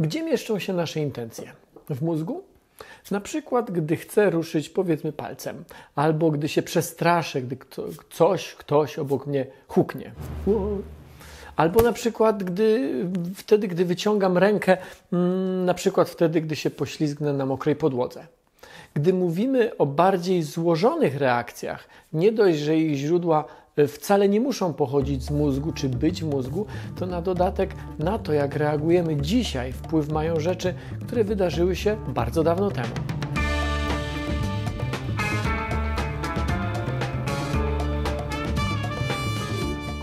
Gdzie mieszczą się nasze intencje? W mózgu? Na przykład, gdy chcę ruszyć, powiedzmy, palcem, albo gdy się przestraszę, gdy coś, ktoś obok mnie huknie. Albo na przykład, gdy, wtedy, gdy wyciągam rękę, mm, na przykład wtedy, gdy się poślizgnę na mokrej podłodze. Gdy mówimy o bardziej złożonych reakcjach, nie dość, że ich źródła wcale nie muszą pochodzić z mózgu czy być w mózgu, to na dodatek na to, jak reagujemy dzisiaj, wpływ mają rzeczy, które wydarzyły się bardzo dawno temu.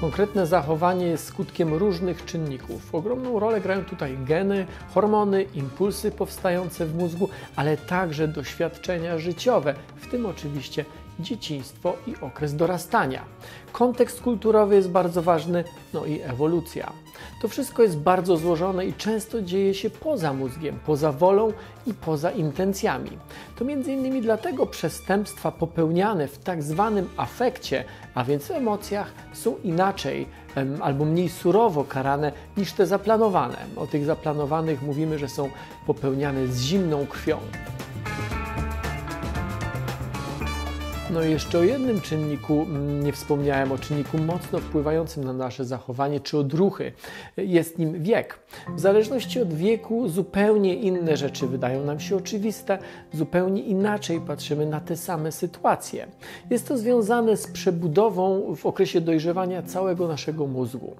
Konkretne zachowanie jest skutkiem różnych czynników. Ogromną rolę grają tutaj geny, hormony, impulsy powstające w mózgu, ale także doświadczenia życiowe, w tym oczywiście dzieciństwo i okres dorastania. Kontekst kulturowy jest bardzo ważny, no i ewolucja. To wszystko jest bardzo złożone i często dzieje się poza mózgiem, poza wolą i poza intencjami. To między innymi dlatego przestępstwa popełniane w tak zwanym afekcie, a więc w emocjach, są inaczej albo mniej surowo karane niż te zaplanowane. O tych zaplanowanych mówimy, że są popełniane z zimną krwią. No i jeszcze o jednym czynniku mm, nie wspomniałem, o czynniku mocno wpływającym na nasze zachowanie czy odruchy. Jest nim wiek. W zależności od wieku zupełnie inne rzeczy wydają nam się oczywiste, zupełnie inaczej patrzymy na te same sytuacje. Jest to związane z przebudową w okresie dojrzewania całego naszego mózgu.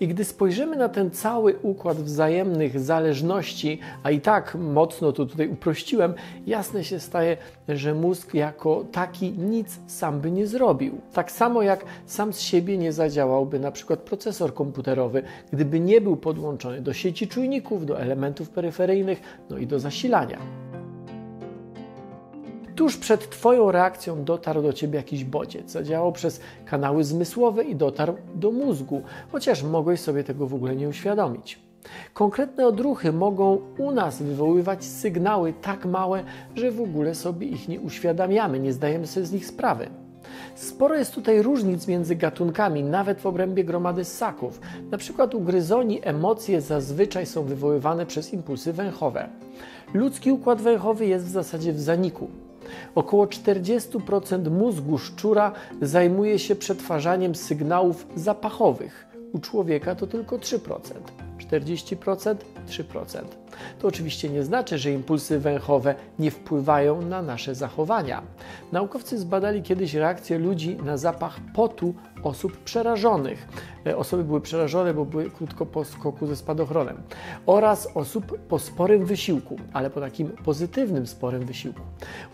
I gdy spojrzymy na ten cały układ wzajemnych zależności, a i tak mocno to tutaj uprościłem, jasne się staje, że mózg jako taki nic sam by nie zrobił. Tak samo jak sam z siebie nie zadziałałby na przykład procesor komputerowy, gdyby nie był podłączony do sieci czujników, do elementów peryferyjnych, no i do zasilania. Tuż przed Twoją reakcją dotarł do Ciebie jakiś bodziec, zadziałał przez kanały zmysłowe i dotarł do mózgu, chociaż mogłeś sobie tego w ogóle nie uświadomić. Konkretne odruchy mogą u nas wywoływać sygnały tak małe, że w ogóle sobie ich nie uświadamiamy, nie zdajemy sobie z nich sprawy. Sporo jest tutaj różnic między gatunkami, nawet w obrębie gromady ssaków. Na przykład u gryzoni emocje zazwyczaj są wywoływane przez impulsy węchowe. Ludzki układ węchowy jest w zasadzie w zaniku. Około 40% mózgu szczura zajmuje się przetwarzaniem sygnałów zapachowych. U człowieka to tylko 3%. 40%, 3%. To oczywiście nie znaczy, że impulsy węchowe nie wpływają na nasze zachowania. Naukowcy zbadali kiedyś reakcję ludzi na zapach potu osób przerażonych. E, osoby były przerażone, bo były krótko po skoku ze spadochronem. Oraz osób po sporym wysiłku, ale po takim pozytywnym sporym wysiłku.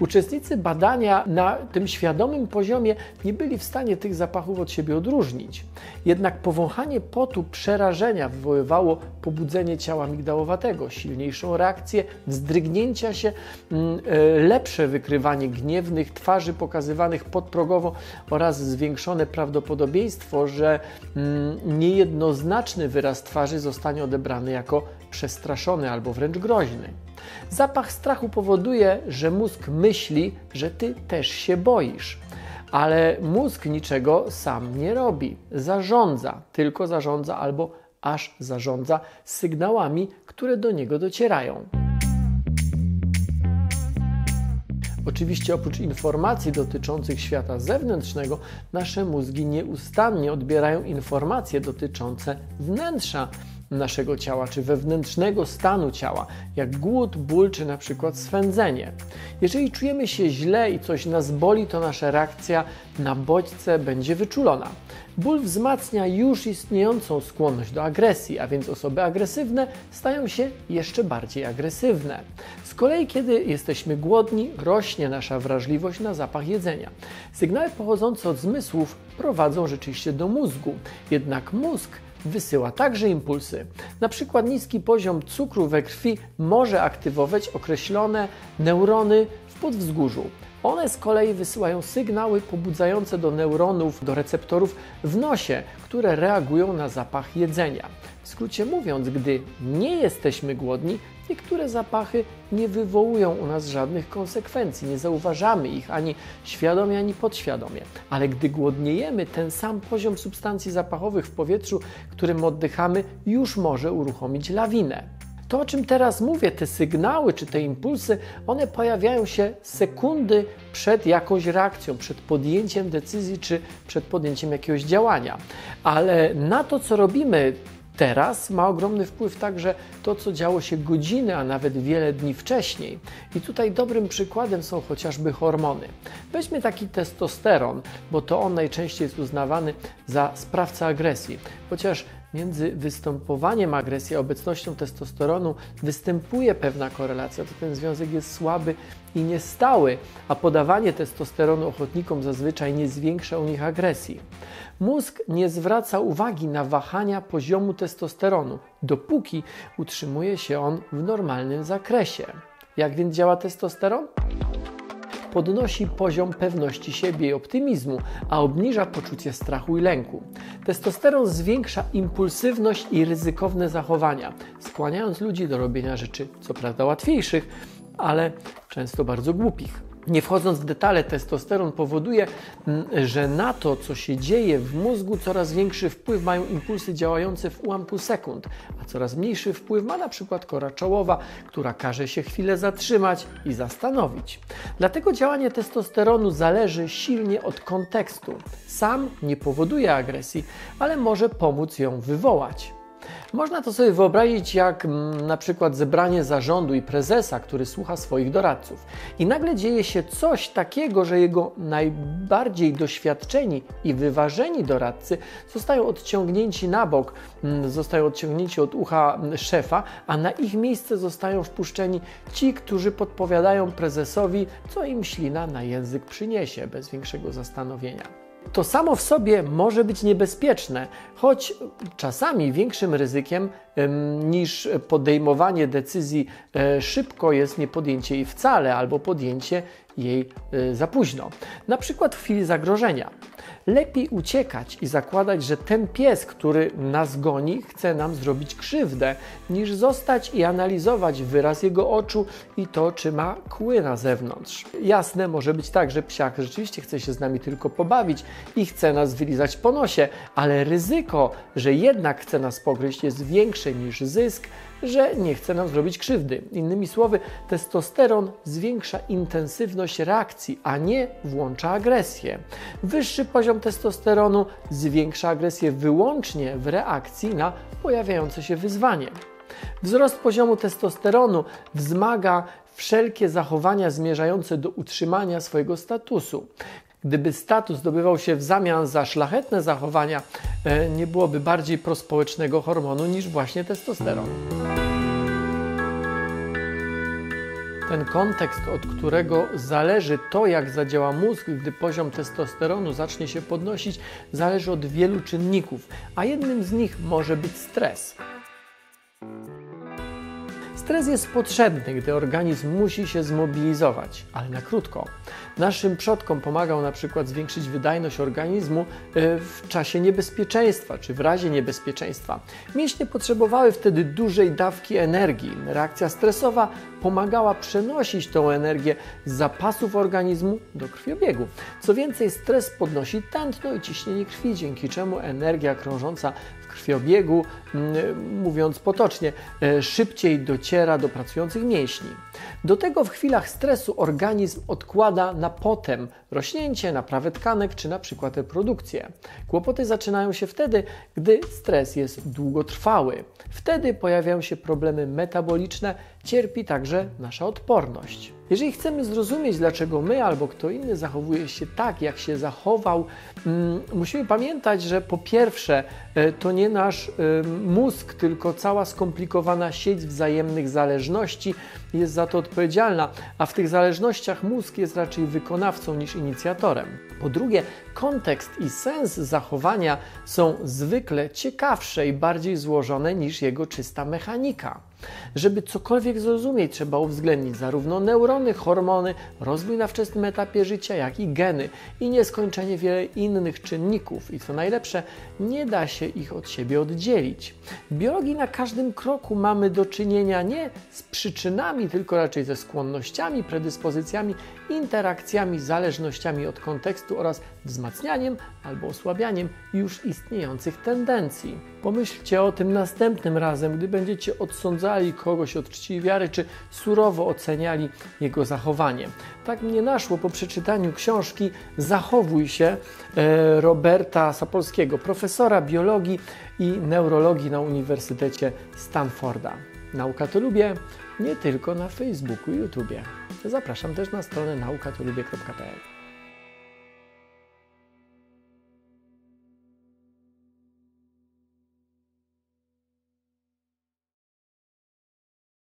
Uczestnicy badania na tym świadomym poziomie nie byli w stanie tych zapachów od siebie odróżnić. Jednak powąchanie potu przerażenia wywoływało pobudzenie ciała migdałowatego, silniejszą reakcję, wzdrygnięcia się, mm, e, lepsze wykrywanie gniewnych twarzy pokazywanych podprogowo oraz zwiększone prawdopodobieństwo, że mm, niejednoznaczny wyraz twarzy zostanie odebrany jako przestraszony albo wręcz groźny. Zapach strachu powoduje, że mózg myśli, że ty też się boisz. Ale mózg niczego sam nie robi. Zarządza, tylko zarządza albo aż zarządza sygnałami, które do niego docierają. Oczywiście oprócz informacji dotyczących świata zewnętrznego, nasze mózgi nieustannie odbierają informacje dotyczące wnętrza naszego ciała, czy wewnętrznego stanu ciała, jak głód, ból, czy na przykład swędzenie. Jeżeli czujemy się źle i coś nas boli, to nasza reakcja na bodźce będzie wyczulona. Ból wzmacnia już istniejącą skłonność do agresji, a więc osoby agresywne stają się jeszcze bardziej agresywne. Z kolei, kiedy jesteśmy głodni, rośnie nasza wrażliwość na zapach jedzenia. Sygnały pochodzące od zmysłów prowadzą rzeczywiście do mózgu, jednak mózg wysyła także impulsy. Na przykład niski poziom cukru we krwi może aktywować określone neurony podwzgórzu. One z kolei wysyłają sygnały pobudzające do neuronów, do receptorów w nosie, które reagują na zapach jedzenia. W skrócie mówiąc, gdy nie jesteśmy głodni, niektóre zapachy nie wywołują u nas żadnych konsekwencji, nie zauważamy ich ani świadomie, ani podświadomie. Ale gdy głodniejemy, ten sam poziom substancji zapachowych w powietrzu, którym oddychamy, już może uruchomić lawinę. To, o czym teraz mówię, te sygnały czy te impulsy, one pojawiają się sekundy przed jakąś reakcją, przed podjęciem decyzji czy przed podjęciem jakiegoś działania. Ale na to, co robimy teraz, ma ogromny wpływ także to, co działo się godziny, a nawet wiele dni wcześniej. I tutaj dobrym przykładem są chociażby hormony. Weźmy taki testosteron, bo to on najczęściej jest uznawany za sprawcę agresji. Chociaż między występowaniem agresji a obecnością testosteronu występuje pewna korelacja, to ten związek jest słaby i niestały, a podawanie testosteronu ochotnikom zazwyczaj nie zwiększa u nich agresji. Mózg nie zwraca uwagi na wahania poziomu testosteronu, dopóki utrzymuje się on w normalnym zakresie. Jak więc działa testosteron? Podnosi poziom pewności siebie i optymizmu, a obniża poczucie strachu i lęku. Testosteron zwiększa impulsywność i ryzykowne zachowania, skłaniając ludzi do robienia rzeczy co prawda łatwiejszych, ale często bardzo głupich. Nie wchodząc w detale, testosteron powoduje, że na to, co się dzieje w mózgu, coraz większy wpływ mają impulsy działające w ułamku sekund, a coraz mniejszy wpływ ma na przykład kora czołowa, która każe się chwilę zatrzymać i zastanowić. Dlatego działanie testosteronu zależy silnie od kontekstu. Sam nie powoduje agresji, ale może pomóc ją wywołać. Można to sobie wyobrazić jak mm, na przykład zebranie zarządu i prezesa, który słucha swoich doradców. I nagle dzieje się coś takiego, że jego najbardziej doświadczeni i wyważeni doradcy zostają odciągnięci na bok, mm, zostają odciągnięci od ucha mm, szefa, a na ich miejsce zostają wpuszczeni ci, którzy podpowiadają prezesowi, co im ślina na język przyniesie bez większego zastanowienia. To samo w sobie może być niebezpieczne, choć czasami większym ryzykiem niż podejmowanie decyzji e, szybko jest nie podjęcie jej wcale albo podjęcie jej e, za późno. Na przykład w chwili zagrożenia. Lepiej uciekać i zakładać, że ten pies, który nas goni, chce nam zrobić krzywdę, niż zostać i analizować wyraz jego oczu i to, czy ma kły na zewnątrz. Jasne, może być tak, że psiak rzeczywiście chce się z nami tylko pobawić i chce nas wylizać po nosie, ale ryzyko, że jednak chce nas pogryźć jest większe niż zysk, że nie chce nam zrobić krzywdy. Innymi słowy, testosteron zwiększa intensywność reakcji, a nie włącza agresję. Wyższy poziom testosteronu zwiększa agresję wyłącznie w reakcji na pojawiające się wyzwanie. Wzrost poziomu testosteronu wzmaga wszelkie zachowania zmierzające do utrzymania swojego statusu. Gdyby status zdobywał się w zamian za szlachetne zachowania, e, nie byłoby bardziej prospołecznego hormonu niż właśnie testosteron. Ten kontekst, od którego zależy to, jak zadziała mózg, gdy poziom testosteronu zacznie się podnosić, zależy od wielu czynników, a jednym z nich może być stres. Stres jest potrzebny, gdy organizm musi się zmobilizować, ale na krótko. Naszym przodkom pomagał na przykład zwiększyć wydajność organizmu e, w czasie niebezpieczeństwa czy w razie niebezpieczeństwa. Mięśnie potrzebowały wtedy dużej dawki energii. Reakcja stresowa pomagała przenosić tą energię z zapasów organizmu do krwiobiegu. Co więcej, stres podnosi tętno i ciśnienie krwi, dzięki czemu energia krążąca krwiobiegu, mm, mówiąc potocznie, e, szybciej dociera do pracujących mięśni. Do tego w chwilach stresu organizm odkłada na potem rośnięcie, naprawę tkanek czy na przykład reprodukcję. Kłopoty zaczynają się wtedy, gdy stres jest długotrwały. Wtedy pojawiają się problemy metaboliczne, cierpi także nasza odporność. Jeżeli chcemy zrozumieć, dlaczego my albo kto inny zachowuje się tak, jak się zachował, mm, musimy pamiętać, że po pierwsze, e, to nie nasz e, mózg, tylko cała skomplikowana sieć wzajemnych zależności jest za to odpowiedzialna, a w tych zależnościach mózg jest raczej wykonawcą niż inicjatorem. Po drugie, kontekst i sens zachowania są zwykle ciekawsze i bardziej złożone niż jego czysta mechanika. Żeby cokolwiek zrozumieć, trzeba uwzględnić zarówno neurony, hormony, rozwój na wczesnym etapie życia, jak i geny i nieskończenie wiele innych czynników. I co najlepsze, nie da się ich od siebie oddzielić. W biologii na każdym kroku mamy do czynienia nie z przyczynami, tylko raczej ze skłonnościami, predyspozycjami, interakcjami, zależnościami od kontekstu oraz wzmacnianiem albo osłabianiem już istniejących tendencji. Pomyślcie o tym następnym razem, gdy będziecie odsądzali kogoś od czci wiary, czy surowo oceniali jego zachowanie. Tak mnie naszło po przeczytaniu książki Zachowuj się e, Roberta Sapolskiego, profesora biologii i neurologii na Uniwersytecie Stanforda. Nauka to lubię nie tylko na Facebooku i YouTubie. Zapraszam też na stronę naukatolubie.pl.